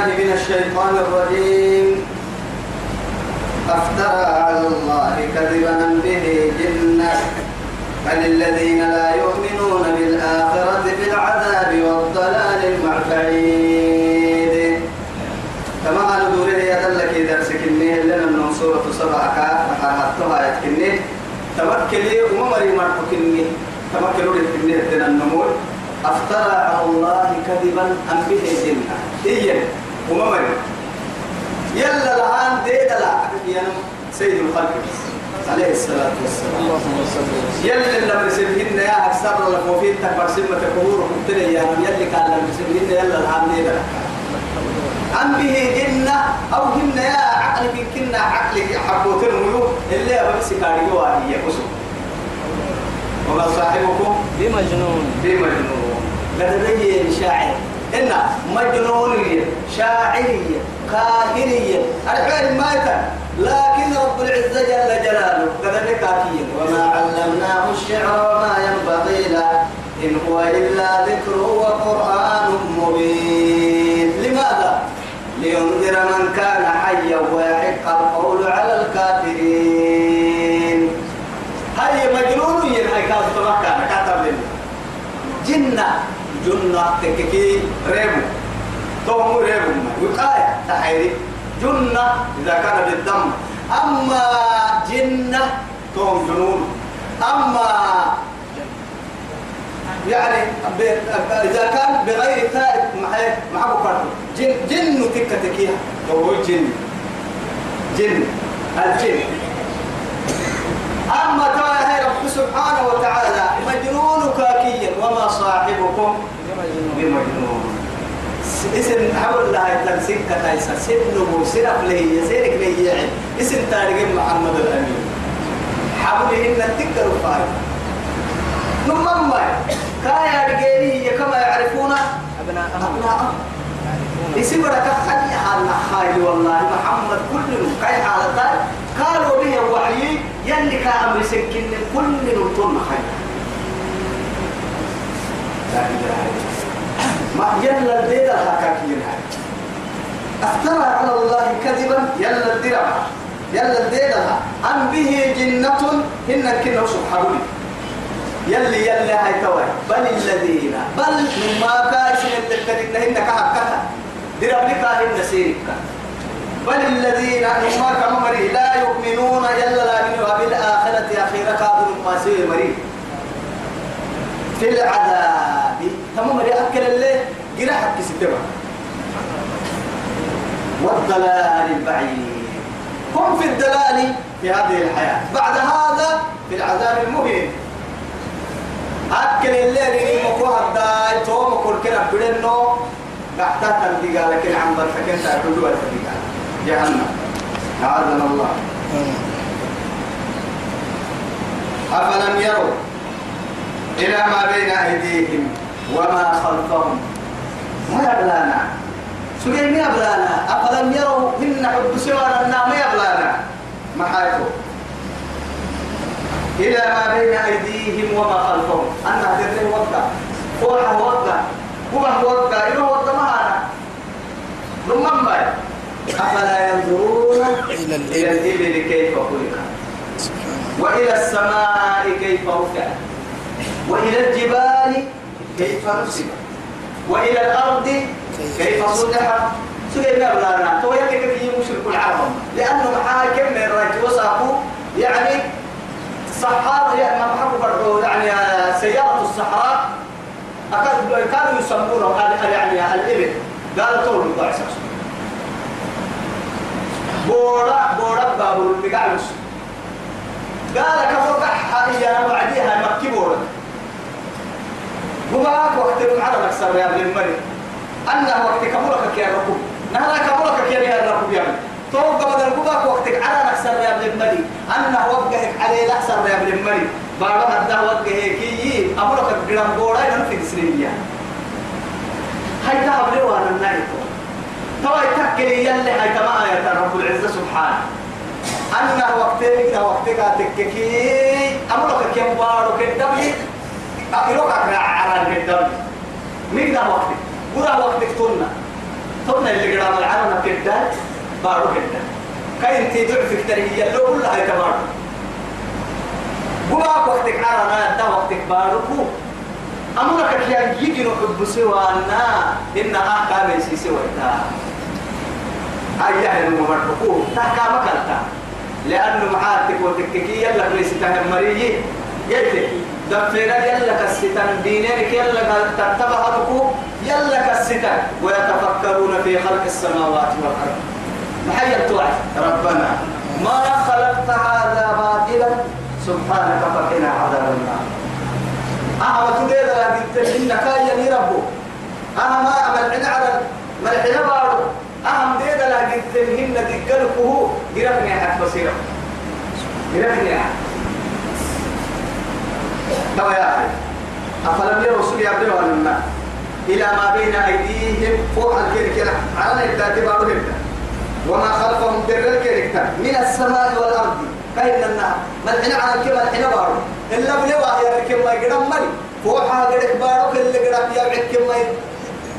بالله من الشيطان الرجيم. أفترى على الله كذبا به جنة. بل الذين لا يؤمنون بالآخرة بالعذاب والضلال المعبعيد كما قال دوري يا دلك درسك إني لنا من سورة سبعة فحرحتها يتكني تمكلي ومري مرحكني تمكلوا لتكني هدنا النمور أفترى على الله كذبا أم به جنة. إيه وممري. يلا الآن ديدا لا. يا سيد الخلق. عليه الصلاة والسلام. اللهم صل وسلم. يلا اللي مرسلهن يا أكثر وفي تكبر سمة كبور قلت يا يلي كان اللي مرسلهن يلا الآن ديدا. أم به جنة أو جنة يا عقلك كنا عقلك حبوتين ملوك اللي أبغى سكاري وهي كسو وما صاحبكم؟ بمجنون. بمجنون. لدي شاعر إن مجنونية شاعرية كاهنية الحين ماتا لكن رب العزة جل جلاله لدي كافية. وما علمناه الشعر وما ينبغي له. إن هو إلا ذكر وقرآن مبين. لماذا؟ لينذر من كان حيا ويحق القول على الكافرين. هاي مجنون كتب لنا جنة. جنة تككي ريبو توم ريبو وقاية تحيري. جنة إذا كان بالدم. أما جنة توم جنون. أما يعني إذا كان بغير تائب معه معه فرد جن جن تكة تكيها هو جن. جن. الجن. أما ترى رب سبحانه وتعالى مجنون كاكيا وما صاحبكم بمجنون. اسم حول الله يتلسك كتايسا سنه سنف لي سيرك لي يعني. اسم تاريخ محمد الأمين. حولهن التكر فاي نمم كايا رجالي كما يعرفون أبناءهم أبناءهم اسم لك خلي خايل والله. محمد كل كاي وحي يلي كامر سكن كل نطن خير. لا إله ما يلا الدير هكاكين هاي أفترى على الله كذبا يلا الدير يلا الدير أم به جنة؟ هن كنا سبحانه. يلي يلي هاي توي بل الذين بل ما كايسين التكترين هن كهكتا دربلك هن سيرك. بل الذين ما كانوا مري لا يؤمنون يلا لا يؤمنون. بالآخرة أخيرا كابر ما سير مري في العذاب. تمام مري أكل الليل جرحك ستبع والضلال البعيد. هم في الدلال في هذه الحياة. بعد هذا في العذاب المهين. أكل الليل اللي مكوها الداي توم كل كنا بدنو قحتها تلقى لكن عم برفكين تأكلوا الفريقة جهنم أعاذنا الله أفلم يروا إلى ما بين أيديهم وما خلفهم ما يبلانا سجل ما يبلانا أفلم يروا إن حب سوانا ما يبلانا ما حيثوا إلى ما بين أيديهم وما خلفهم أنا هذه وقع فوحة وقع هو وقع إنه وقع معنا ثم ما أفلا ينظرون إلى الإبل كيف خلقت؟ وإلى السماء كيف رفعت؟ وإلى الجبال كيف نصبت؟ وإلى الأرض كيف صلحت سيدنا بلانا تو يكفي في مشرك العرب لأنه محاكم من الرجل وصفوا يعني صحار يعني ما برضو. يعني سيارة الصحراء كانوا يسمونه يعني الإبل. قال طول الضعف بورا بورا بابور بقالوس قال كفوق يا بعديها مكي بورا. ومعك وقت العرب أكثر يا ابن المري أنه وقت كبرك يا ركوب نهلا كبرك يا ركوب يا ابن. توقع بدل كباك وقتك عرب أكثر يا ابن المري أنه وقعك عليه أكثر يا ابن المري بعد هذا وقعك كي أمرك قرام بورا ينفي سنية هاي تعب لي وأنا النايت توا يتكلي يلي هاي تما يا رب العزة سبحانه. أنا وقتك ده وقتك تككي أمرك كم بارو كدبي أقرأ على الكدبي مين ده وقتك برا وقتك تنا ثم اللي قرام العالم كده بارو كده كاين تدعو في كتريه لو كل هاي كمان بقى وقتك عرنا دا وقتك باركو أمرك كيان يجي نحب سوانا إن أحكام يسي سويتا أيها الممرقو تحكامك أنت لأنه معاتك وتككي يلا ليس تهمريه يلي دفنا يلا كستان دينك يلا تتبعتكو يلا كستان ويتفكرون في خلق السماوات والأرض محيا توعد ربنا ما خلقت هذا باطلا سبحانك فقنا عذاب النار أنا تدير قلت إنك يا ربو أنا ما عنا على ملحنا بارو أهم دير لا إن دقلكه قرفني أحد بصيرة. قرفني أحد توا يا أخي أفلم يروا سوري أبدوا لنا إلى ما بين أيديهم فوق الكيرك على الذات بارو وما خلفهم در الكيرك من السماء والأرض. كاين النار ملحنا على كما ملحنا بارو. إلا بلوا يا ركب ما يقدم ملي. فوحها قدك بارو كل قدك يا ركب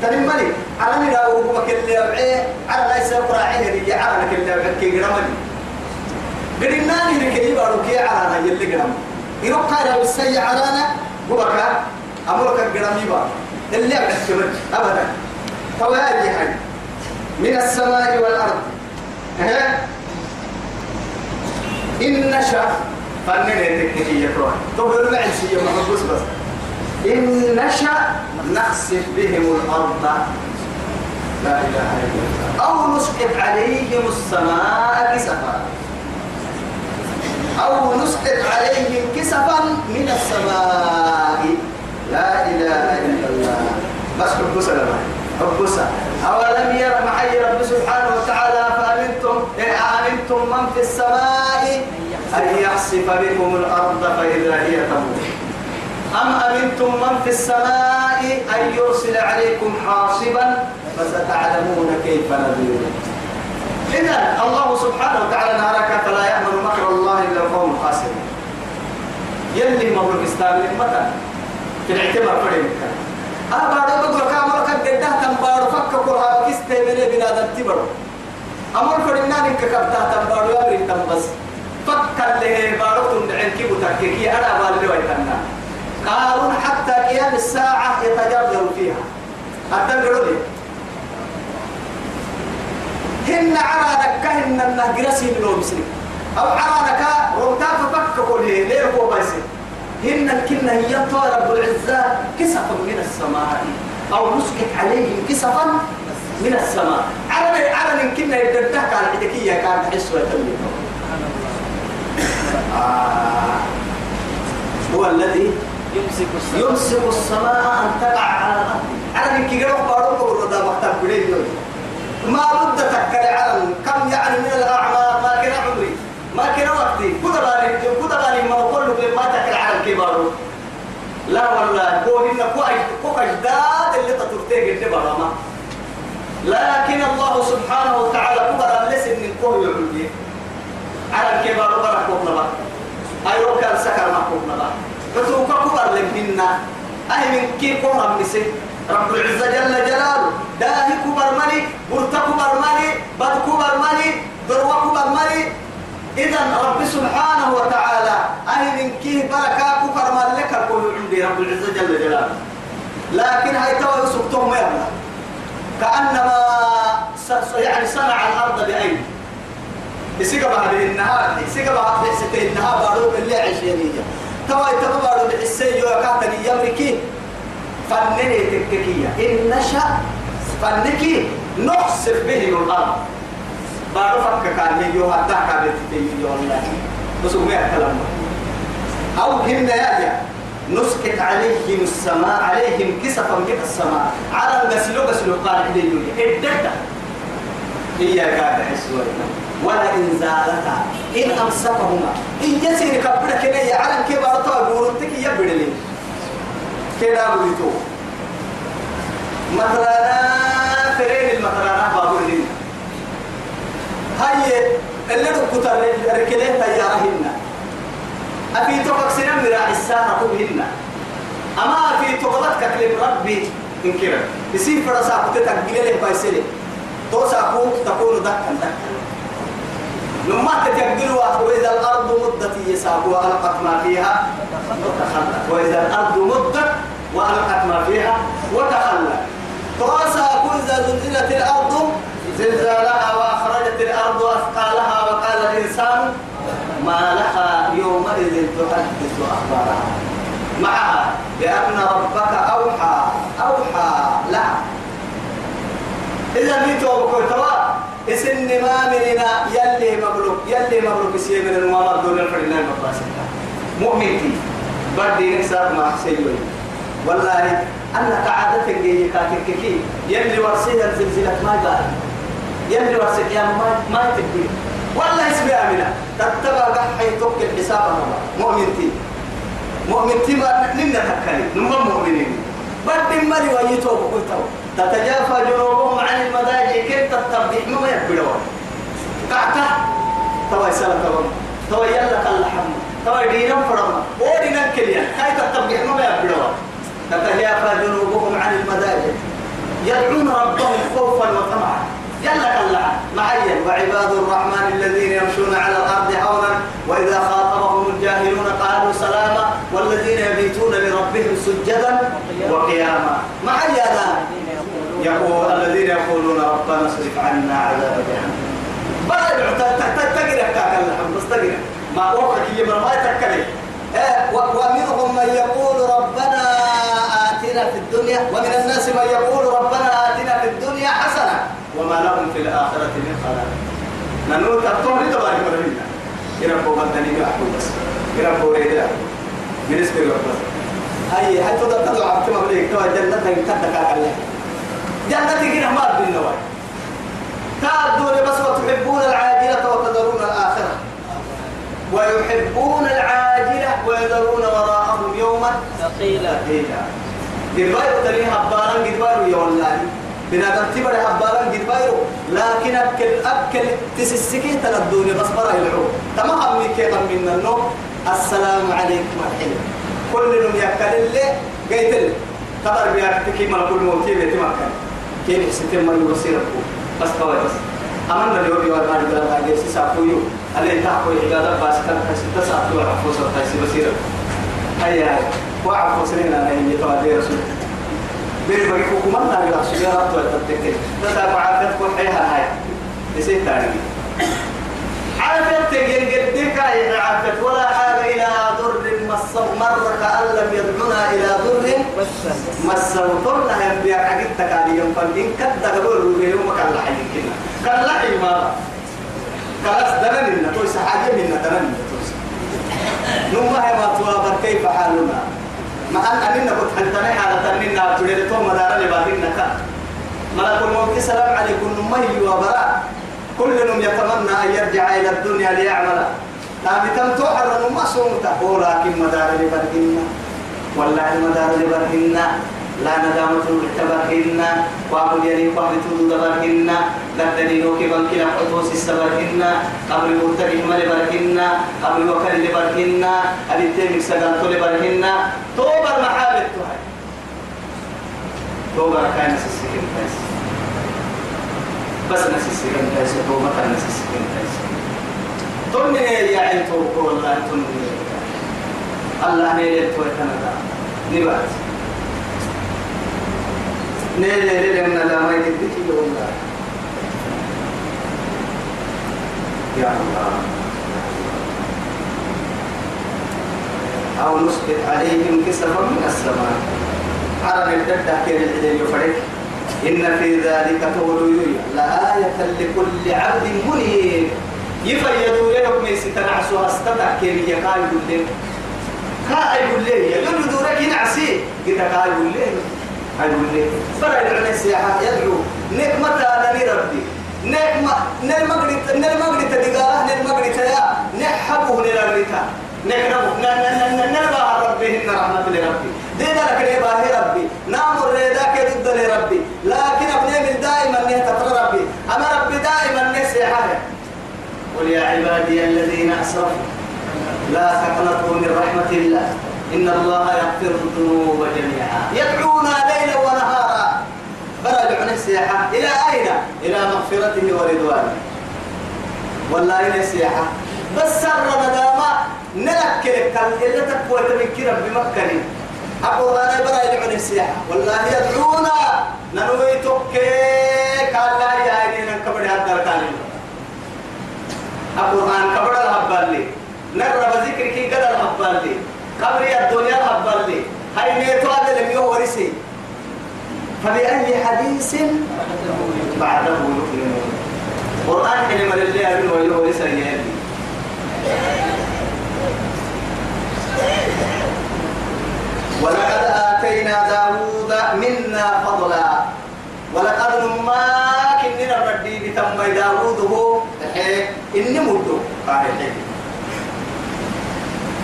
ما تنم ملي على ملا وهو كل يبعي على ليس قراعيه اللي على كل يبعي كي قدم ملي قدنا نهرك بارو كي على يلي قدم يروح قال بالسي عرانا ببكا أمرك قدم يبارو اللي يبعي أبدا. فوائد يعني من السماء والأرض. ها إن نشأ فنن التكنيكية كروان تقول ما عندي محبوس بس. إن نشأ نخسف بهم الأرض. لا إله إلا الله. أو نسقط عليهم السماء كسفا. أو نسقط عليهم كسفا من السماء. لا إله إلا الله. بس حبوس لما حبوس أولم ير محي رب سبحانه وتعالى فأمنتم إن أمنتم من في السماء أن يخسف بكم الأرض فإذا هي تمور أم أمنتم من في السماء أن يرسل عليكم حاصبا فستعلمون كيف نذير؟ إذا الله سبحانه وتعالى نهارك فلا يأمن مكر الله إلا القوم الخاسرون يلي مبروك استعمل متى في الاعتبار فريم أبا ربك كامل قد قدها تنبار فك كلها كستيمني بنادم تبرو أمر فرنان إنك كبتها تنبار يا تنبس فكر له بارك تندعين كي بتككي أنا بالي ويتنا قارون حتى قيام الساعة يتجرجر فيها. حتى لي هن عرانك هن النهجرسي من المسلم أو عرانك روتا ففك كله ليه هو بيسي هن الكنة هي رب العزة كسفا من السماء أو نسكت عليهم كسفا من السماء. عرن عرن كنا يدردك على الحدكية كان تحس ويتمي آه. هو الذي يمسك السماء. يمسك السماء أن تقع على الأرض. عرن كي قرأ بارو بقول رضا مكتب بليه ما بد تكري عرن كم يعني من الأعمار ما كان عمري. ما كان وقتي. كذا بالي كذا بالي ما أقول لك ما تكري عرن كبارو لا والله. هو هنا كوي أجداد اللي تطرتيه قد برا لكن الله سبحانه وتعالى كبر ليس من كوي على الكبار برا كوبنا أيوة كان سكر ما كوبنا فتوك كبر لمنا أي من كي كونا مسي رب العزة جل جلاله. داهي كبر ملي برتا كبر ملي بد كبر ملي ذروة كبر ملي إذا رب سبحانه وتعالى أي من كي بركة كبر ملك الكل عندي رب العزة جل جلاله. لكن هاي توا ما يبلغ كأنما يعني صنع الأرض بأيدي. يسيق بعد النهار يسيق بعد ستة النهار بارو اللي عشرينية توا يتبع بارو بالحسين وكاتني يمركي فنني تككية إن نشأ فنكي نخسف به الأرض. بارو فك كان يجوا حتى كان يتيجي والله بس هو كلام. أو هن يا نسكت عليهم السماء عليهم كسفا من السماء. على غسلوا غسلوا قال إليه إدتا. هي قاعدة حسوة ولا إن زالتا إن أمسكهما. إن يسير كبرك كنا يعلم كيف أرطوا بورتك يبدلي كده بوليتو مثلا فرين المثلا بابورين هاي اللي ركض ركلين تيارهن أفي توقك سنم راح الساعة كلهن أما في توقك كلم ربي. إنكرا يصير فرصة كتتك بليه بايسلي توسعكوك تكون دكا دكا. لما تتقلوا وإذا الأرض مدت يساقوا ألقت ما فيها وتخلت وإذا الأرض مدت وألقت ما فيها وتخلت توسعكوا إذا زلزلت الأرض زلزالها وأخرجت الأرض أثقالها وقال الإنسان ما لها يومئذ تحدث أخبارها. معها لأن ربك أوحى أوحى لها. إذا ميتوا بكوتوا اسن ما مننا يلي مبروك يلي مبروك سي من المامر دون الفرنا المقاسم مؤمنتي بدي نكسر ما سيوي والله أنك عادة جاي كاكيكي يلي ورسيها الزلزلة ما قال يلي ورسيها ما ما تبدي والله اسمي آمنة. تتبع حي توك الحساب مؤمنتي مؤمنتي ما نمنا تكلي نمم مؤمنين. بدي مري ويتوب قلتوا تتجافى جنوبهم عن المضاجع كيف تتبع ما يبدوا قعتا توا يسأل توا توا يلا اللحم توا دينا فرما ودينا كليا كيف تتبع ما يبدوا تتجافى جنوبهم عن المضاجع يدعون ربهم خوفا وطمعا. يلا كلا معين وعباد الرحمن يقول الذين يقولون ربنا اصرف عنا عذاب جهنم. بلد تقرأ كاكل بس تقرأ. ما وقعك يمر ما يتكلم. ومنهم من يقول ربنا آتنا في الدنيا ومن الناس من يقول ربنا آتنا في الدنيا حسنة وما لهم في الآخرة من خلاق. ننو تبتون لتبارك مرحبا يربو بدني بأحكو بس. يربو ريدا بالنسبة لربنا هاي هاي تدى تدعو عبد ما بليك توا جنة يمكن كاكل جنة كده ما بالنواي تعدوا بس وتحبون العاجلة وتذرون الآخرة. ويحبون العاجلة ويذرون وراءهم يوما ثقيلا. قدبايرو تلي هبارا قدبايرو يا والله. بنادم تبر هبارا قدبايرو لكن أكل أكل تسسكي تلدوني بس برا يلعو. تمام ميكي من النوم. السلام عليكم الحين. كل يأكل اللي قيت اللي. تبر بيأكل ما كل موتي بيتي مكان. كيف ستين مرة بصيركم بس كوي بس أمنا اليوم يوم ما نقدر نعيش سافويو اللي تحكوا عبادة بس كان كسيت ساعات ولا حفوظ تايسي بصيرة هيا وعفو سنين أنا هي توادي رسول بير بقى حكومة لا يلا سجارة ولا تتكل تسا معافيت كل حيها هاي نسيت تاني عافيت تجين قدك يا عافيت ولا حاجة إلى ضر مص مر كأن لم يدعنا إلى ضر مسه طرنا هم بيا عقدتك على يوم فإن كد قبل يوم كان لحي كنا كان لحي ما خلاص دنن إن تويس حاجة من دنن تويس. نما هي ما توابر كيف حالنا؟ ما أن أننا كنت حدنا حالة أننا تريد توم دارا لبعضنا كا ملك الموت السلام عليكم نما يوابرا كل يوم يتمنى أن يرجع إلى الدنيا ليعمل. لكن تحرر ما صومته ولكن مدار لبرهن والله المدار لبرهن لا ندامة تبرهن وأقول يلي قبل تدود برهن لا دليل كبن كلا حطوس السبرهن قبل مرتبه مل برهن قبل وكل لبرهن أبي تيمك سجنت لبرهن توبر محابت تهي توبر كان سسكين تايس بس نسسكين تايس توبر كان نسسكين تايس تمني يا عين توبر والله تمني الله نيلت ويتنادى نبات نيل نيل لمن لا ما يدك والله يا الله أو نسقط عليهم كسفا من السماء عرب الدد كير العلم يفرق إن في ذلك تولي لآية لكل عبد منيب يفيدوا لهم يستنعسوا استطع كير يقال يقول كا يقول لي يقول دورك ينعسي كا يقول لي يقول لي فرع يدعو السياحة. يدعو. نك متى أنا ربي. نك ما نل مغري نل مغري تدقاه نل مغري تيا نحبه نلغريتا نكربه نل نل نل ربي إن رحمة لربي. دينا لك لي ربي نامر ريداك ضد لربي لكن أبني من دائما نهتفر ربي أما ربي دائما نسيحه قل يا عبادي الذين أسرفوا. لا تقنطوا من رحمة الله. إن الله يغفر الذنوب جميعا. يدعونا ليلا ونهارا. برا لعنه السياحة إلى أين؟ إلى مغفرته ورضوانه. والله إلى السياحة بس سر مداما نلك إلا تقوى تمكنا بمكة أقول أنا برا يدعون السياحة والله يدعونا. ننوي توكي قال لا يا عيني نكبر هذا الكلام القرآن كبر الهبال لي نرى بذكر كي قدر الهبال لي قبر الدنيا الهبال لي هاي نيتو هذا لم يورثي. فبأي حديث بعده يؤمنون. قرآن كلمة لله أبن ويورث يهدي ولقد آتينا داود منا فضلا. ولقد نما كننا ردي بتم داود هو إني مدو. قال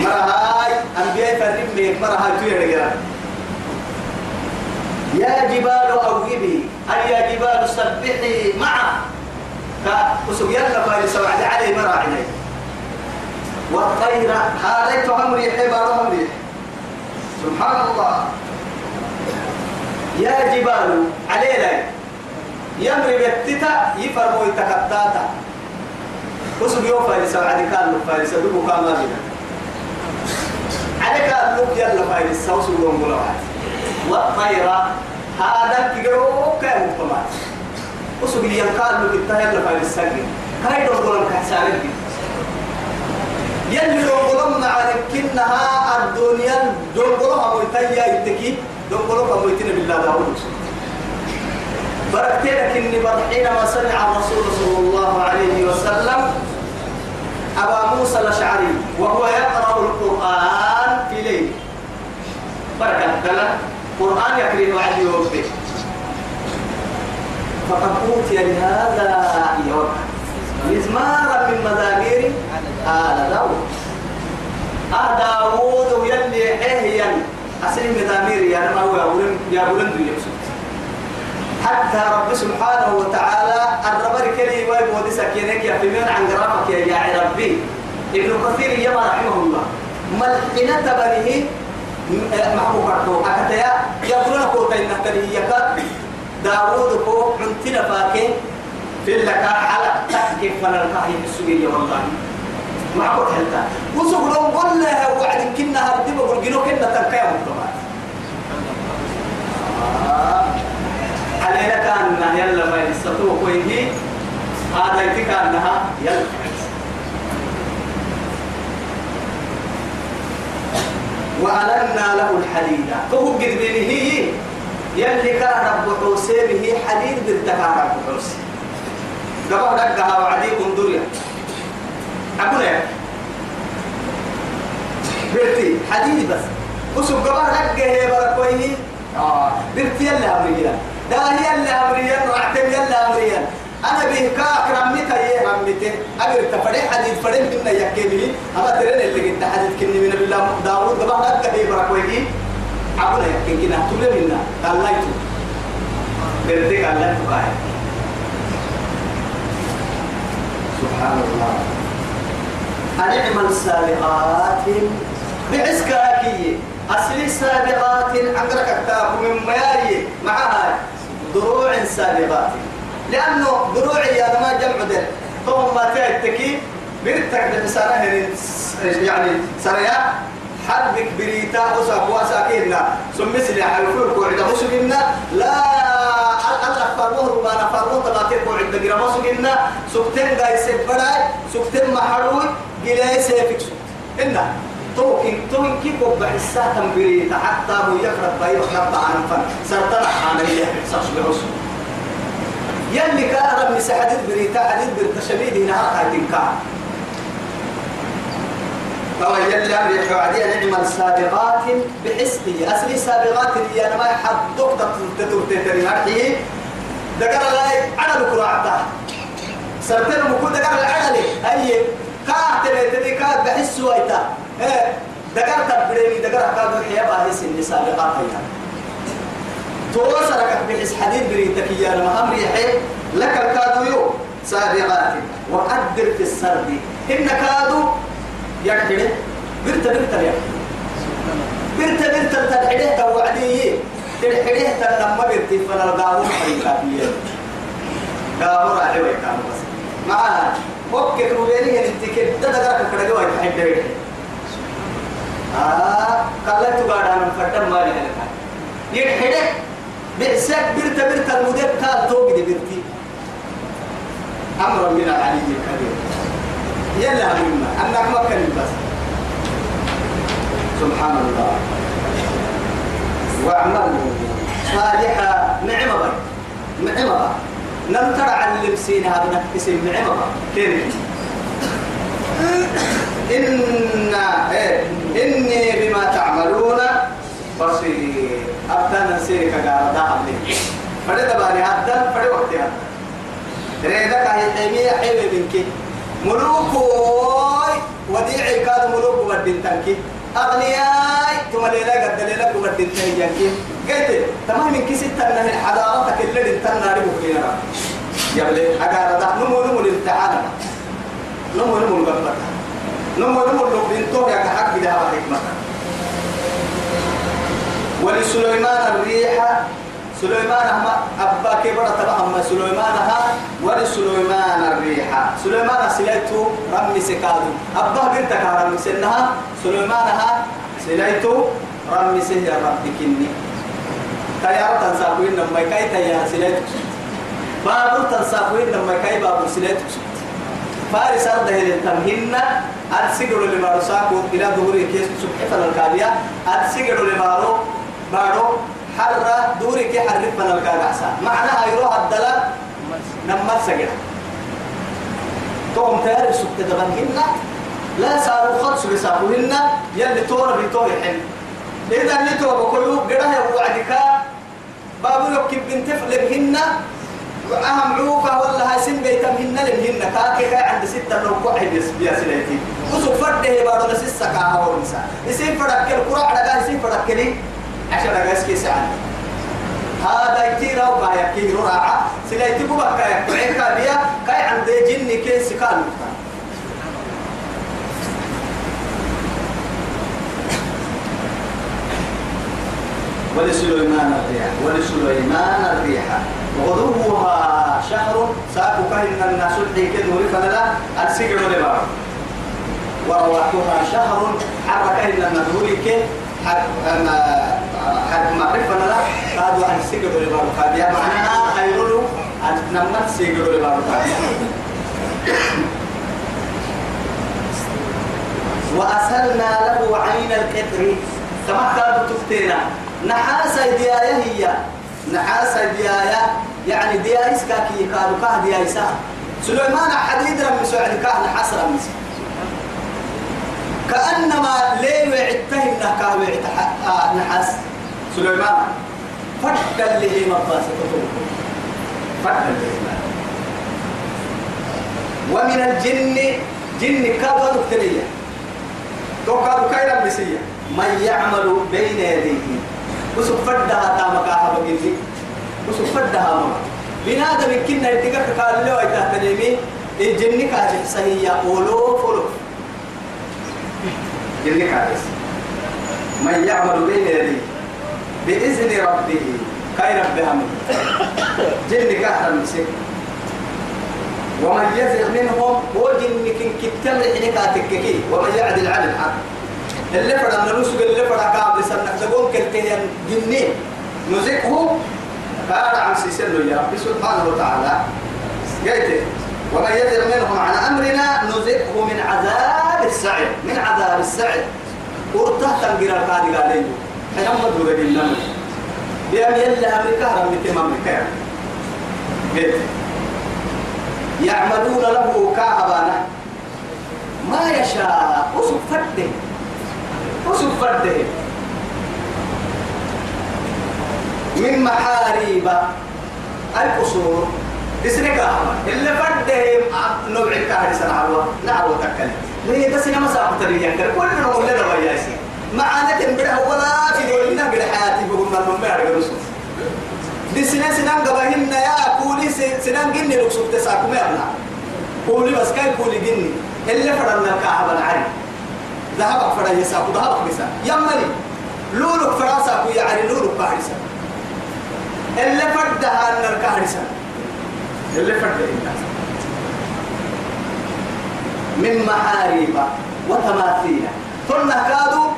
مرهاي أنبياء فرم ميك مرهاي تيرجع يا جبال أوهبي أي يا جبال سبحي معه كأسوق يلا فارس وعد عليه مراعي والطير هذا تهم ريح بارهم ريح سبحان الله. يا جبال علينا. يمري بالتتا يفرموا يتكتاتا. وسوق يوم فارس وعد كان فارس دوبو كان مالنا عليك اللوك يلا فارس وسوق يوم ملوحات والطير هذا تقروا كان وسوق ينقال له بالتاي يلا فارس ساكن. كاي دور قولن كحسارك يلي دور قولن معارك كنها الدنيا دور قولن مويتايا يتكي. دور قولن مويتنا بالله داود. بركتنا كني حينما سمع الرسول صلى الله عليه وسلم أبا موسى الأشعري وهو يقرأ القرآن في ليل. بركة قرآن يقرأ وعد يوبك فقد أوتي لهذا يوم مزمارا من مزامير آل داود. آل داود يلي حيهيا. أسلم مزامير يا نما هو يا بلند يقصد حتى رب سبحانه وتعالى الربر كلي ويب ودسك ينك يا فيمين عن قرافك يا ربي. ابن كثير يما رحمه الله. ملحنة بنيه محبوب عدو أكتيا يقولون قوتا إنك يكاد داوود كو عنتنا فاكي. في لك حلق. تحكي فلا الكاهي السورية والله قلت حتى. وسوق لهم قلنا وعد كنا هردبه قلنا كنا تنكيا مطمئن علينا كان يلا ما يستطيع كويه هذا يتكى أنها يلا. وألنا له الحديد. فهو قد هي يلي كان رب حسين هي حديد بالتكا رب حسين قبل دقها وعدي كندوريا أقول لك برتي حديد بس وسوق قبل دقها بركويه آه برتي يلا أمريكا ده هي اللي أمريكا رعتم يلا أمريكا أنا به كاك رميتا يه رميته. أجر تفرح حديد فرح منا يكيني. أما ترين اللي قد حديد كني من بالله داود قبل دقها بركويه أقول لك كنا تقول منا. قال لا بردك الله تباهي سبحان الله. أنعم السابقات بعسكاكية أصل السابقات عندك كتاب من مياري معها دروع سابقات. لأنه دروعي يا ما جمع در ثم ما تأتكي برتك بحسانة يعني سريع حربك بريتا وساق وساكينا. ثم مثل حلفور قوعد مسجنا لا الله فرمه ما نفرمه تباتي قوعد دقيرا مسجنا سكتين داي سبراي سكتين محروي قلاي سيفك سكت. إنا توكين توكين كيف بحسا تنبريتا حتى هو يقرب باي وحرب عن فن. عن هي سخش بحسن يلي كان رمي سحديد بريتا حديد بريتا شميد هنا هاي تنكار فهو يلي أمر يحوى نعم السابقات بحسبه. أسلي سابقات اللي أنا ما يحدوك تترتتري هرحيه دقر الله على بكرة عطاه سرتين مكون دقر العدل أي كاه تبي كاه بحس ويتا. إيه دقر تبريني دقر كاد الحياة باهس اللي سابقات هيا توصلك بحس حديد بريتك يا لما أمر يحيي لك الكادو يو سابقات. وقدر في السرد. إن كادو يكحده برت برت يا برت برت تدحده توعدي. تلحريه تنمى برتي فلا القاهور حريكاتية قاهور عليه ويكام بس معها وكك روبيني انت كده دقاك كده جوا يتحدى آه قلت بعد أن فتم ما لها يتحدى بئسك برت برت المدب تال توقي برتي أمر من العلي الكبير يلا مما أنك ما كان بس سبحان الله واعملوا صالحا نعمة نعمة لم ترى علم سين هذا اسم نعمة كيف إن إيه إني بما تعملون بصير. أبدا نسيرك قال لي فرد باني أبدا وقتي أبدا ريدك هي حمية حلوة منك. ملوك وديعي كاد ملوك بدين تنكي. أغنياء ثم ليلة قد ليلة قد تنجانكي قلت تمام من كيس التنة حضارتك اللي انتنا ربك لنا يا بلي أقال ده نمو نمو الامتحان نمو نمو القبطة نمو نمو البنتو يا كحق ده حكمة ولسليمان الريح سليمان أما أبا كبر تبع أما سليمان ها ولسليمان الريح. سليمان سليتو رمي سكادو. أبا بنت كارم سنها سليمان ها سليتو رمي سه ربك إني تيار تنساقوين لما كاي تيار سليتو. بابو تنساقوين لما كاي بابو سليتو. فارس أرضه التمهن أتسجل لما رساكو إلى ظهور كيس سبحة الكابية أتسجل لما رو بارو حرة دوري كي حرف من الكارعسا معناها يروح الدلال نمت سجل. توم تاري سبت دبنهن لا صاروا خدس بسابوهن يلي تورا بتوري حل. إذا تورا بكلو قراه وعدك بابو يكب بنت فلبهن أهم عوكا ولا هاي سن بيتمهن لبهن كاكي كاي عند ستة لو كوحي بيا سليتي. وسو فرده بارو لسيسا كاها ورنسا يسين فرق القرى على يسين فرق لي عشان أقاس كيس عني هذا بايا كي راعة سلايتي بوبا كاي كعيكا بيا كاي عند جني كيس كان. ولسليمان الريح ولسليمان الريح غدوها شهر ساكو كهن الناس الحيك نوري فنلا السجر لبعض ورواحها شهر حرك إن النوري كي حد معرفة لا قالوا أن سيجروا لبارو كابيا معناها خيروا أن نمت لبارو كابيا وأسلنا له عين كما كانوا تفتينا. نحاس ديايا هي. نحاس ديايا يعني ديايا سكاكي قالوا كاه ديايا سا سليمان حديد رمي سعد كاه نحاس رمي. كأنما ليل وعدته إنه وعد نحاس. سليمان فك اللي هي مباسة فك اللي ومن الجن جن كادوا دكتورية. تو كادوا كايلا بسية من يعمل بين يديه. وسوف فدها تامك أحب جني وسوف فدها مما بنادم كنا يتقى قال له أيتها تنمي الجن كاجح صحيح. أولو فولو. جن كاجح. من يعمل بين يديه بإذن ربه. كاي ربها من جن كاحر مسك ومن يزغ منهم. وجن كن كتم حنكاتك ومن يعدل عن الحق. اللي فرد نرسل اللي فرد كاب لسنة تقول كالتين جنين. نزقه قال عن سيسلو يا رب سبحانه وتعالى. قلت ومن يزغ منهم عن أمرنا نزقه من عذاب السعير من عذاب السعير ورته تنقر القاضي قال لي حين مدور بالله بيام يلا أمريكا تمام أمريكا قلت يعملون له كعبانا ما يشاء فرده وسب فرده. من محاريب القصور اسرك اللي فرده نوع الكهر سنعوى نعوى تكلم. ليه؟ بس أنا مساق تريا كل نوع لنا وياسي معانا تنبره ولا في دول. لنا قد حياتي بقول من ما يعرف رسول دي سنة سنة قبهن يا كولي سنة جني لو سبت يا ابنا كولي بس كاي كولي جني؟ اللي فرنا الكعبة العري ذهب فرا يساق ذهب بسا يمني لولك فراسا كو يعني لولك بارسا اللي فردها أن الكهرسة اللي فردها من محاريب وتماثيل. ثم كادوا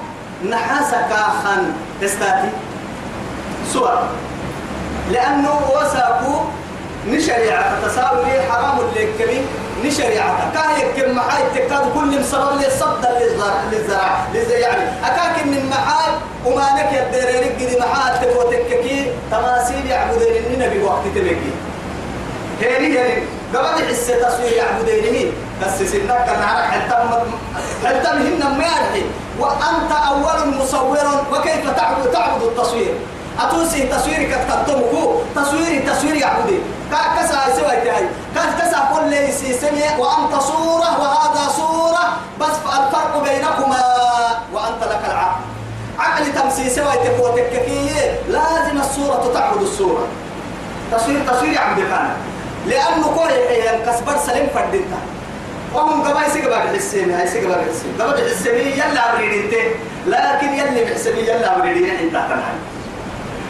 نحاس كاخا استاتي صور لأنه وساقوا نشريعة تساوي حرام اللي كمي نشريعة كاهي كم محاي تكاد كل مسبب لي صد للزرع للزرع للزرع يعني أكاك من محاي وما نك يدرينك قدي محاي تكوتككي تماثيل يعبدين النبي وقت تبكي هيني هيني قبل حس تصوير يعبدينه بس سنك عارف حتى حتى مهنا ما وأنت أول مصور وكيف تعبد تعبد التصوير؟ أتوسي تصويرك تقدمه تصويري تصوير يعبدي. كسا سوى تاي كسا كل ليس سمع وأنت صورة وهذا صورة. بس الفرق بينكما وأنت لك العقل. عقل تمسي سوى تكوتك لازم الصورة تعبد الصورة. تصوير تصوير يعبد كان لأنه كل حين كسبر سلم فردتا وهم قبا يسيق بعد الحسين هاي يسيق بعد الحسين قبل الحسين يلا أبريد انت لكن يلي بحسين يلا أبريد انت تنهي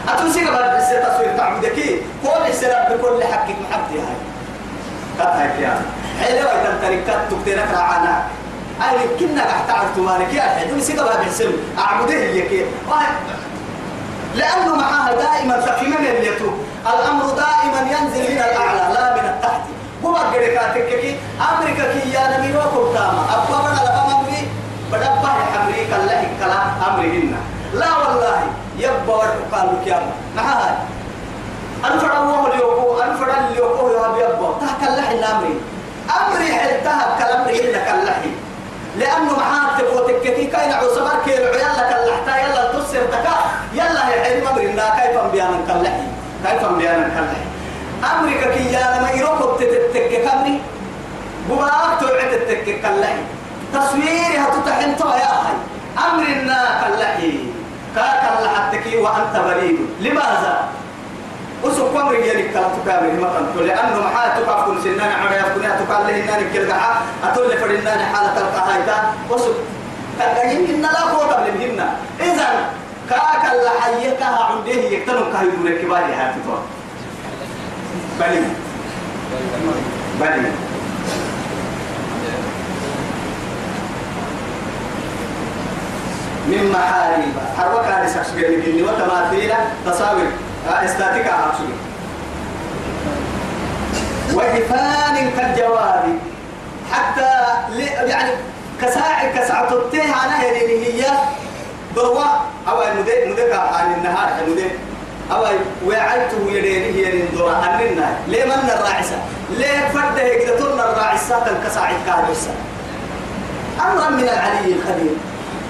أتوسيق بعد الحسين تصوير تعبدك كل حسين بكل حقك محبتي هاي. كتها كيا حلوة تنتركات تكتينك رعانا أي كنا قاعد تعرف مالك يا حلو يسيق بعد الحسين أعبده كي لأنه معها دائما تقييما يليتو الأمر دائما ينزل من الأعلى لا من التحت. هو كي. أمريكا كي يا نبي وكم تاما أبا بنا لبا مبري بدبه أمريكا الله كلا أمرهن. لا والله. يبا ورقال لك يا معها أنفر الله اليوكو أنفر اليوكو يا يبا تحك الله الأمري أمري حلتها كلام لك اللحي. لأنه معاه تبغى تكتي كاين عصبر كيلو يلا كلحتا يلا تصير تكا. يلا هي علم أمرنا كيف بيانا كلحي كيف بيانا كلحي أمريكا كي يا لما يروحوا تتك كمري. بماك توعد تتك كلحي تصويري هتتحن تو يا أخي أمرنا كلحي كا وأنت بريء لماذا؟ وسوق أمر يلي كلا تكامل ما كنت لأنه محا تكافل سنان عمر يكون تقال له إنني كل قحا أتول فرنان حالة القهايتا وسوق تقيم إن لا قوة لمهنا إذا كاك الله حيكها عنده يكتنم كهيدون الكبار هاتي تو بلي. بلي. من محاريب. حربك هذه سكسبير لكني وتماثيل تصاوير. استاتيكا عكسوي وجفان كالجواب. حتى يعني كساع كسعة التيه أنا هي هي ضروا أو المدة مدة عن النهار المدة أو وعيته يدين هي الدرا أننا ليه من الراعسة؟ ليه فرده يقدرون الراعسة كساع الكارثة أمرا من العلي الخبير.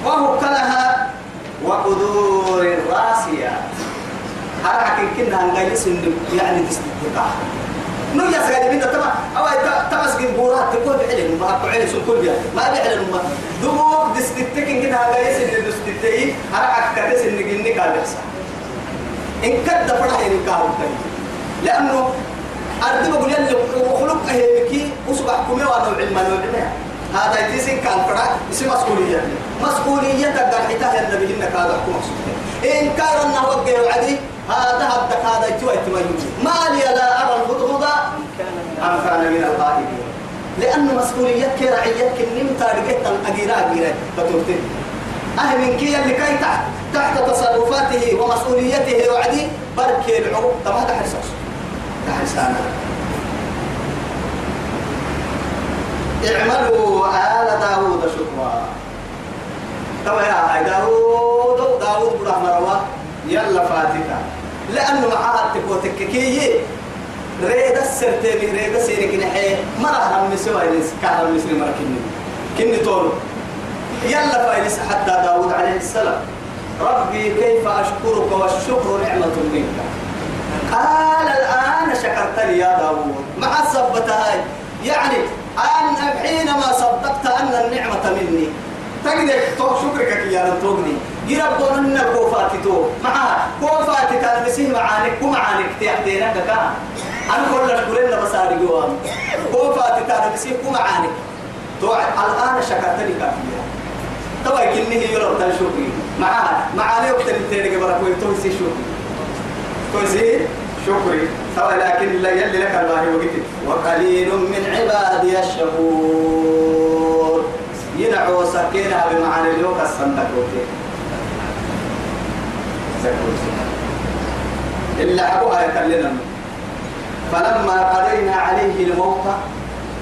وهو كلها وقدور الراسيات أراك كنا نجلس يعني تستطيع نو يا سيدي من تما أو تمس جن بورات تقول بعلم. ما أقول علم سكول بيا ما بعلم ما. دوب دستتك كنا نجلس إن دستتي. أراك كدس إن جنني كالسا إن كد فرح إن كارو لأنه أرد بقول يلي وخلق هيك وسبع كمية وأنا علم هذا يتسين كان فرع اسم مسؤولية مسؤولية تقدر حتى النبي إنك هذا حكم إن كان أنه وقع وعدي هذا هدك هذا يتوى يتوى ما لي لا أرى الهدهد. أم كان من الغائبين. لأن مسؤوليتك رعيتك أنت رجعت أجيرا أجيرا فتورتين أهل من كي اللي كي تحت تحت تصرفاته ومسؤوليته وعدي بركي العروب طب هذا حرص حرصانا اعملوا آل داوود شكرا طبعا يا داوود داوود بن مروه يلا فاتكا لأنه معها تكوتك كي ريد السرتين ريد سيرك نحي مرة هم سوى كهر المسلم مرة كني. كني طول. يلا فايلس حتى داود عليه السلام. ربي كيف أشكرك والشكر نعمة منك. قال الآن شكرتني يا داود. مع الصبة هاي. يعني أن حينما صدقت أن النعمة مني. تقدر تو شكرك يا رب توقني يربون أن كوفاتي تو معها كوفاتي تلبسيه معانك ومعانك تيحدينك كان أنا كل أشكرين بصاري جوام كوفاتي تلبسيه ومعانك تو الآن شكرتني كافية طبعا كني هي يرب تشوفي معها معاني وقت اللي تيجي برا كوي تو سي شوفي كويسي شكري. سواء لكن لا يلي لك الباهي وقتي وقليل من عبادي الشكور ينعو سكينها بمعنى اليوم الصندق إلا أبوها يكلنا فلما قضينا عليه الموت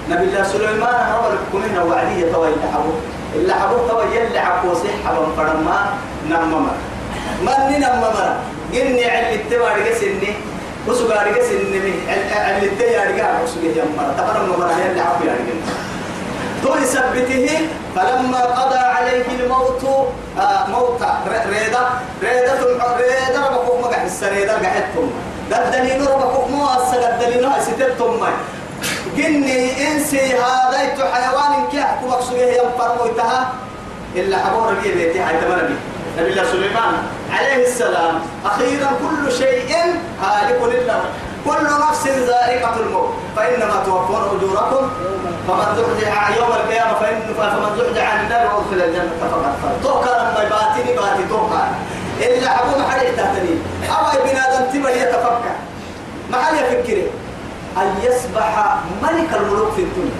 نبي الله سليمان رب كمنا وعديه توي لحبو. إلا حبو توي يلي حبو صحة فرما نمما من نمما قلني علي التوار قسني وسوغا قسني علي التوار قسني وسوغا يمما تبرم مرة حبو يعني تو يثبته فلما قضى عليه الموت آه موت. ريدا ريدا ريدا ربكم ما قحس ريدا قحتم دلدلين ربكم مو أسا دلدلين ستتم جني إنسي هذا حيوان كي أحكو مقصوده ينفر موتها إلا حبور ربي بيتي حيث نبي. نبي الله سليمان عليه السلام. أخيرا كل شيء هالك لله. كل نفس ذائقة الموت. فإنما توفون أجوركم فمن زحزح يوم القيامة فإن فمن زحزح عن النار وأدخل الجنة فقد فاز. توكل لما باتني باتي توكل. إلا حبو محل يتهتني أو بنادم تبر يتفكر. محل يفكر. أن يسبح ملك الملوك في الدنيا.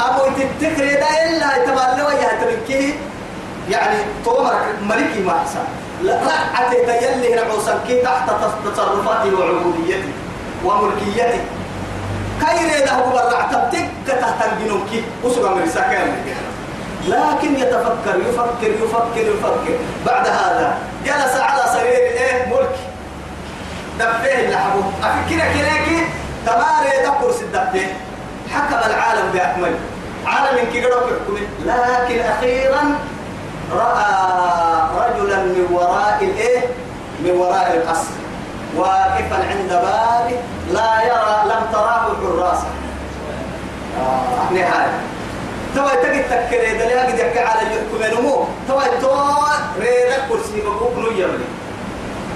أبو تتكر دا إلا ويا تبكيه يعني طومر ملكي ما أحسن. لا أتيت يلي نعوسا كي تحت تصرفاته وعبوديته وملكيته. كايري له برع تبتك تحت الجنوكي وسوى من سكان. لكن يتفكر يفكر يفكر يفكر. بعد هذا جلس على سرير إيه؟ ملك. دفيه لحبه أفكر كلاكي تماري دكور سدفيه حكم العالم بأكمله عالم كي لكن أخيرا رأى وراء الايه؟ من وراء القصر. واقفا عند بابه لا يرى لم تراه حراسه آه نهاية توا تجد تكري دليل قد يحكي على الحكم نمو توا تو ريدا كرسي مبوك نو يملي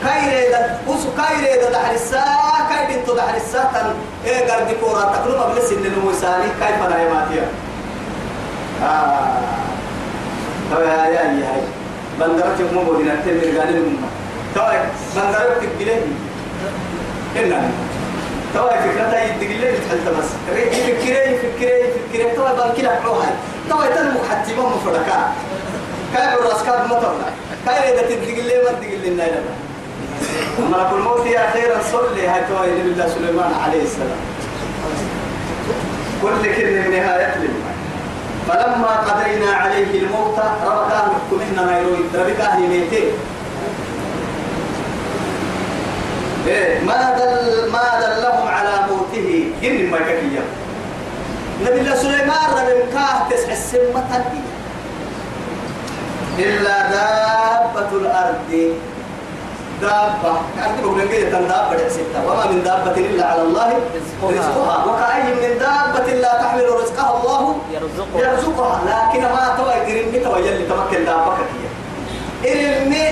كاي ريدا وسو كاي ريدا دحر الساعة كاي بنتو دحر الساعة. تن إيه قرد كورا تقلو مبلس ان نمو ساني كاي فنا يماتيا آه. تو يا يا يا بندرت مو بودينا تمر قال لهم تو بندرت تقلي. إننا. تو فكرتها يدقلي تحت بس. فكري فكري فكري تو بنكي لك روحي تو تنمو حتى ما مفرقا كاي الراسكات ما طلع كاي إذا تدقلي ما تدقلي لنا ملك الموت يا خيرا صلي. هاي نبي الله سليمان عليه السلام. كل كلمة نهاية لله فلما قضينا عليه الموت ربك أهلكم إحنا ما يروي. أهل ميتين إيه ما دل ما دلهم على موته. جن ما كفيا نبي الله سليمان رب كاه تسع السمة إلا دابة الأرض. دابة. أنت بقول لك إيه دابة ستة. وما من دابة إلا على الله رزقها. وكأي من دابة لا تحمل رزقها الله يرزقها. يرزقها. لكن ما توا يقرن توا يلي تمكن دابة كتير إرمي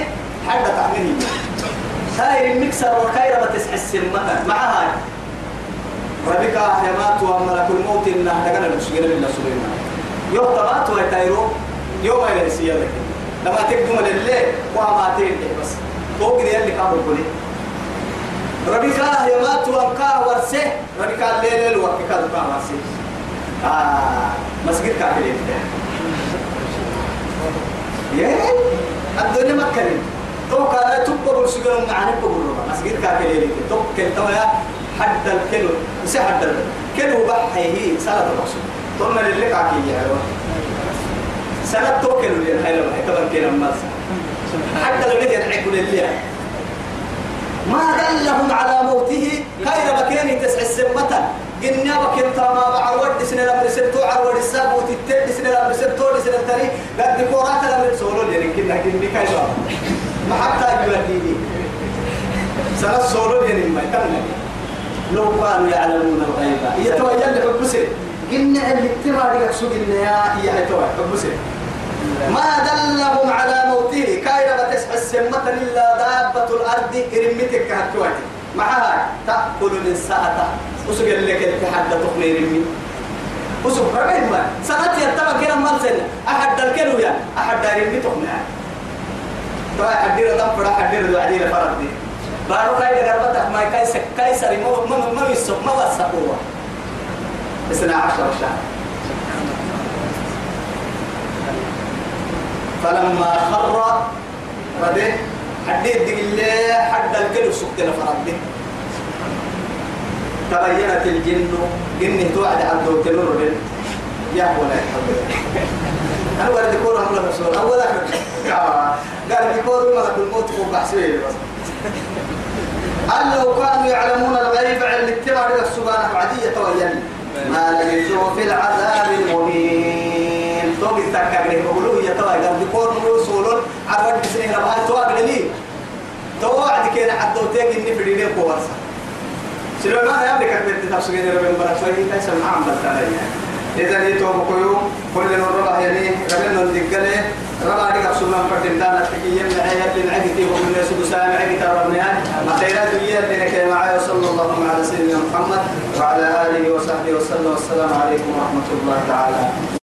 حتى تحمله. هاي المكسر ما تسع السمة. مع هاي ربك أهلمات وملك الموت إنه دقنا المشكلة بالله سليمان يوم تمات ويتايرو يوم يلسي لك لما تقدم لله وما تين بس. فوق اللي كانوا كلي ربك أهلمات ومكاه ورسه ربك الليل الوقت كانوا كاه ورسه آه مسجد كافرين يا الدنيا مكة تو كان تبقى بالسجن معنا بقول مسجد تو كل تو يا حد الكيلو بس حد الكيلو بحي هي سنة الرسول ثم اللي كاكي يا سنة تو كيلو اللي هاي لما كمان كيلو ماس حتى لو نجي نحكي لله ما دلهم على موته خير مكان تسع السمة قلنا بكين تما بعرود سنة لما رسلتو عرود الساب وتتد سنة لما رسلتو لسنة تاني قد كورات لما رسولو يعني كنا كنا كايزو ما حتى يوديني سنة سولو يعني ما يكمل لو كانوا يعلمون الغيب. يتوجه لحبسه قلنا اللي اتبع لك سوق النهاية هي توي حبسه. ما دلهم على موته. كايرة بتسع السمة إلا دابة الأرض. إرمتك هتواتي معها تأكل من ساعته اللي كده حد تقني رمي وسوق ربين ما. سنتي يتبع كده ما سنة أحد الكلو يا. أحد دارين بتقني طبعا حدير دم فرا حدير دو عديل فرد دي. بارو كاي قربتك ما كاي كاي سري ما ما ما يسق ما وسقوا اثنا عشر شهر. فلما خر رده حديد دق الله حد القلب سكتنا فرده تبينت الجن جن توعد عبد التنور يا ولا أنا ورد كور هم الرسول. أولا قال بكور ملك الموت وبحسوي قال لو كانوا يعلمون الغيب عن الاتباع السبحانه عادية تويل. ما لبثوا في العذاب المهين. تكاكري بقولوا يا توي قال بكور رسول عبد بسنه ربها توقع لي. توعد كده حتى وتيجي إني في دينه كوارسا سليمان يا بك بنت تفسير ربنا برا شوي كيس معهم بالتالي إذا نيتو بكيو كل نور يعني ربنا ندقله ربا عليك سلمان فتن دانا تكيم. معايا اللي نعقتي ومن يسود سامع عقتي ربنا خيرات نكي معايا. صلى الله على سيدنا محمد وعلى آله وصحبه وسلم. والسلام عليكم ورحمة الله تعالى.